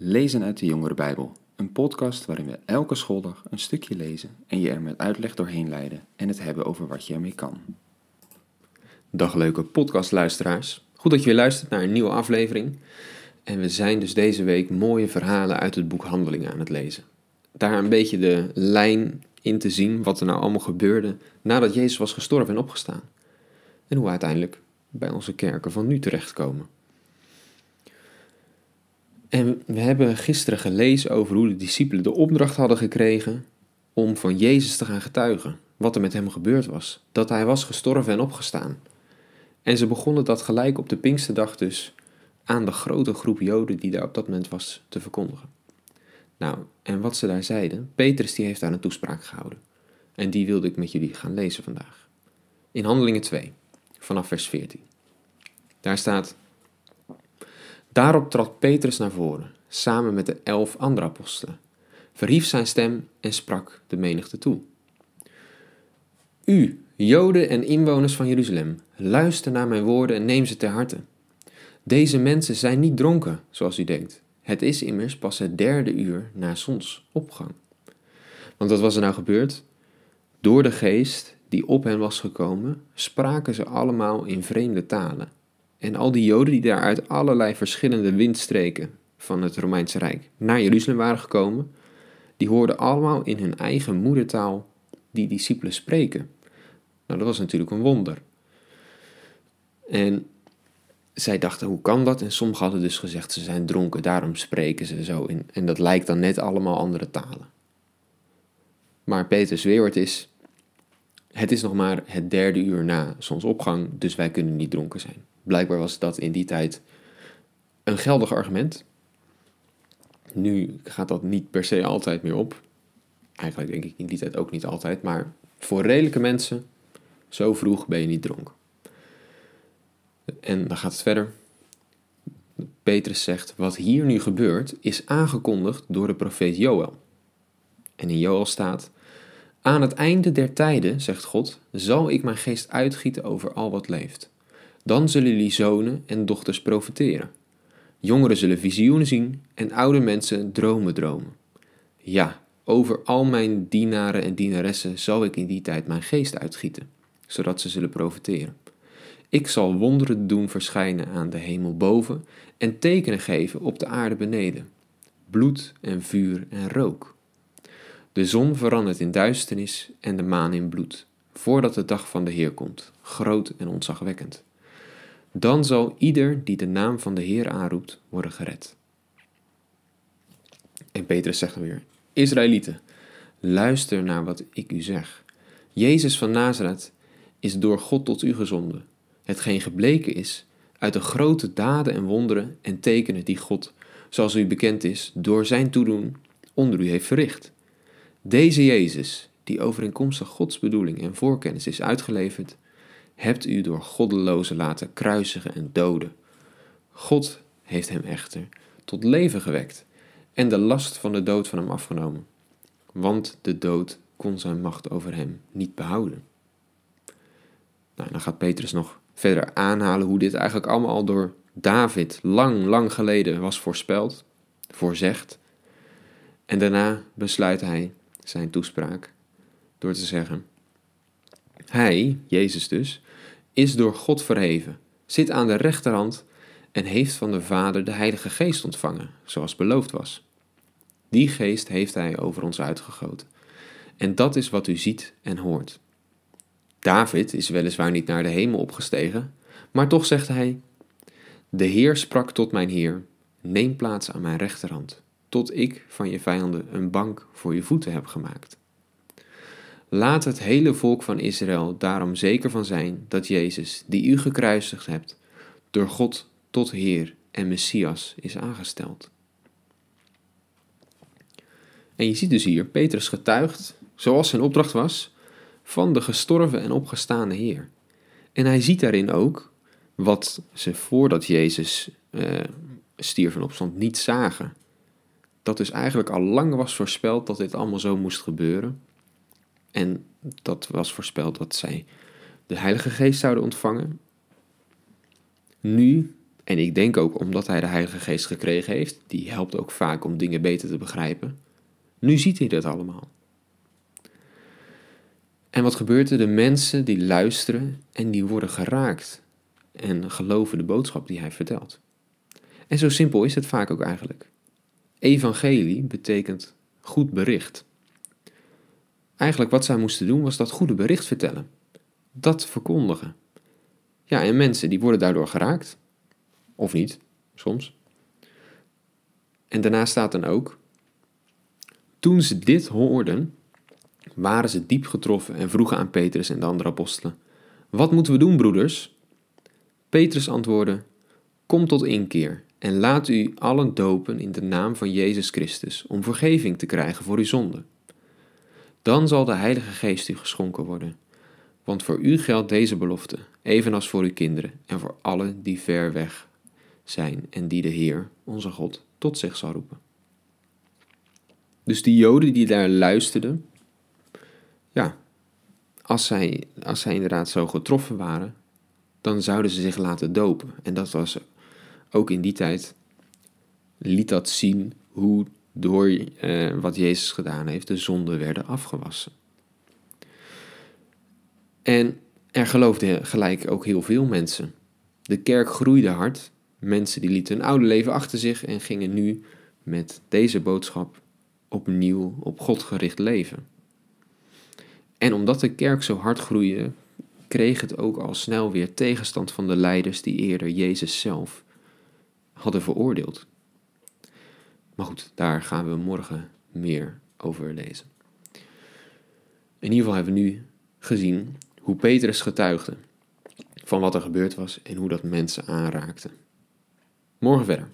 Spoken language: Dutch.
Lezen uit de Jongere Bijbel, een podcast waarin we elke schooldag een stukje lezen en je er met uitleg doorheen leiden en het hebben over wat je ermee kan. Dag leuke podcastluisteraars. Goed dat je weer luistert naar een nieuwe aflevering. En we zijn dus deze week mooie verhalen uit het boek Handelingen aan het lezen. Daar een beetje de lijn in te zien wat er nou allemaal gebeurde nadat Jezus was gestorven en opgestaan. En hoe we uiteindelijk bij onze kerken van nu terechtkomen. En we hebben gisteren gelezen over hoe de discipelen de opdracht hadden gekregen om van Jezus te gaan getuigen. Wat er met hem gebeurd was. Dat hij was gestorven en opgestaan. En ze begonnen dat gelijk op de Pinksterdag dus aan de grote groep Joden die daar op dat moment was te verkondigen. Nou, en wat ze daar zeiden, Petrus die heeft daar een toespraak gehouden. En die wilde ik met jullie gaan lezen vandaag. In Handelingen 2, vanaf vers 14. Daar staat, Daarop trad Petrus naar voren, samen met de elf andere apostelen, verhief zijn stem en sprak de menigte toe. U, Joden en inwoners van Jeruzalem, luister naar mijn woorden en neem ze ter harte. Deze mensen zijn niet dronken, zoals u denkt. Het is immers pas het derde uur na zonsopgang. Want wat was er nou gebeurd? Door de geest die op hen was gekomen, spraken ze allemaal in vreemde talen en al die Joden die daar uit allerlei verschillende windstreken van het Romeinse Rijk naar Jeruzalem waren gekomen, die hoorden allemaal in hun eigen moedertaal die discipelen spreken. Nou, dat was natuurlijk een wonder. En zij dachten, hoe kan dat? En sommigen hadden dus gezegd, ze zijn dronken, daarom spreken ze zo. En dat lijkt dan net allemaal andere talen. Maar Petrus weerwoord is, het is nog maar het derde uur na zonsopgang, dus wij kunnen niet dronken zijn. Blijkbaar was dat in die tijd een geldig argument. Nu gaat dat niet per se altijd meer op. Eigenlijk denk ik in die tijd ook niet altijd, maar voor redelijke mensen, zo vroeg ben je niet dronken. En dan gaat het verder. Petrus zegt: Wat hier nu gebeurt, is aangekondigd door de profeet Joël. En in Joël staat: Aan het einde der tijden, zegt God, zal ik mijn geest uitgieten over al wat leeft. Dan zullen jullie zonen en dochters profiteren. Jongeren zullen visioenen zien en oude mensen dromen dromen. Ja, over al mijn dienaren en dienaressen zal ik in die tijd mijn geest uitgieten, zodat ze zullen profiteren. Ik zal wonderen doen verschijnen aan de hemel boven en tekenen geven op de aarde beneden. Bloed en vuur en rook. De zon verandert in duisternis en de maan in bloed, voordat de dag van de Heer komt, groot en ontzagwekkend. Dan zal ieder die de naam van de Heer aanroept, worden gered. En Petrus zegt weer: Israëlieten, luister naar wat ik u zeg. Jezus van Nazareth is door God tot u gezonden. Hetgeen gebleken is uit de grote daden en wonderen en tekenen die God, zoals u bekend is, door zijn toedoen onder u heeft verricht. Deze Jezus, die overeenkomstig Gods bedoeling en voorkennis is uitgeleverd, hebt u door goddelozen laten kruisigen en doden. God heeft hem echter tot leven gewekt en de last van de dood van hem afgenomen, want de dood kon zijn macht over hem niet behouden. Nou, dan gaat Petrus nog verder aanhalen hoe dit eigenlijk allemaal al door David lang, lang geleden was voorspeld, voorzegd. En daarna besluit hij zijn toespraak door te zeggen: Hij, Jezus dus, is door God verheven, zit aan de rechterhand en heeft van de Vader de Heilige Geest ontvangen, zoals beloofd was. Die geest heeft hij over ons uitgegoten. En dat is wat u ziet en hoort. David is weliswaar niet naar de hemel opgestegen, maar toch zegt hij: De Heer sprak tot mijn Heer: Neem plaats aan mijn rechterhand, tot ik van je vijanden een bank voor je voeten heb gemaakt. Laat het hele volk van Israël daarom zeker van zijn dat Jezus, die u gekruisigd hebt, door God tot Heer en Messias is aangesteld. En je ziet dus hier, Petrus getuigt, zoals zijn opdracht was, van de gestorven en opgestane Heer. En hij ziet daarin ook wat ze voordat Jezus uh, stierf en opstond niet zagen. Dat dus eigenlijk al lang was voorspeld dat dit allemaal zo moest gebeuren. En dat was voorspeld dat zij de Heilige Geest zouden ontvangen. Nu En ik denk ook omdat hij de Heilige Geest gekregen heeft, die helpt ook vaak om dingen beter te begrijpen. Nu ziet hij dat allemaal. En wat gebeurt er? De mensen die luisteren en die worden geraakt en geloven de boodschap die hij vertelt. En zo simpel is het vaak ook eigenlijk. Evangelie betekent goed bericht. Eigenlijk wat zij moesten doen was dat goede bericht vertellen. Dat verkondigen. Ja, en mensen die worden daardoor geraakt. Of niet, soms. En daarna staat dan ook, toen ze dit hoorden, waren ze diep getroffen en vroegen aan Petrus en de andere apostelen, wat moeten we doen, broeders? Petrus antwoordde, kom tot inkeer en laat u allen dopen in de naam van Jezus Christus, om vergeving te krijgen voor uw zonde. Dan zal de Heilige Geest u geschonken worden. Want voor u geldt deze belofte, evenals voor uw kinderen en voor allen die ver weg zijn en die de Heer, onze God, tot zich zal roepen. Dus die Joden die daar luisterden, ja, als zij, als zij inderdaad zo getroffen waren, dan zouden ze zich laten dopen. En dat was ook in die tijd, liet dat zien hoe door eh, wat Jezus gedaan heeft, de zonden werden afgewassen. En er geloofden gelijk ook heel veel mensen. De kerk groeide hard. Mensen die lieten hun oude leven achter zich en gingen nu met deze boodschap opnieuw op God gericht leven. En omdat de kerk zo hard groeide, kreeg het ook al snel weer tegenstand van de leiders die eerder Jezus zelf hadden veroordeeld. Maar goed, daar gaan we morgen meer over lezen. In ieder geval hebben we nu gezien hoe Petrus getuigde van wat er gebeurd was en hoe dat mensen aanraakte. Morgen verder.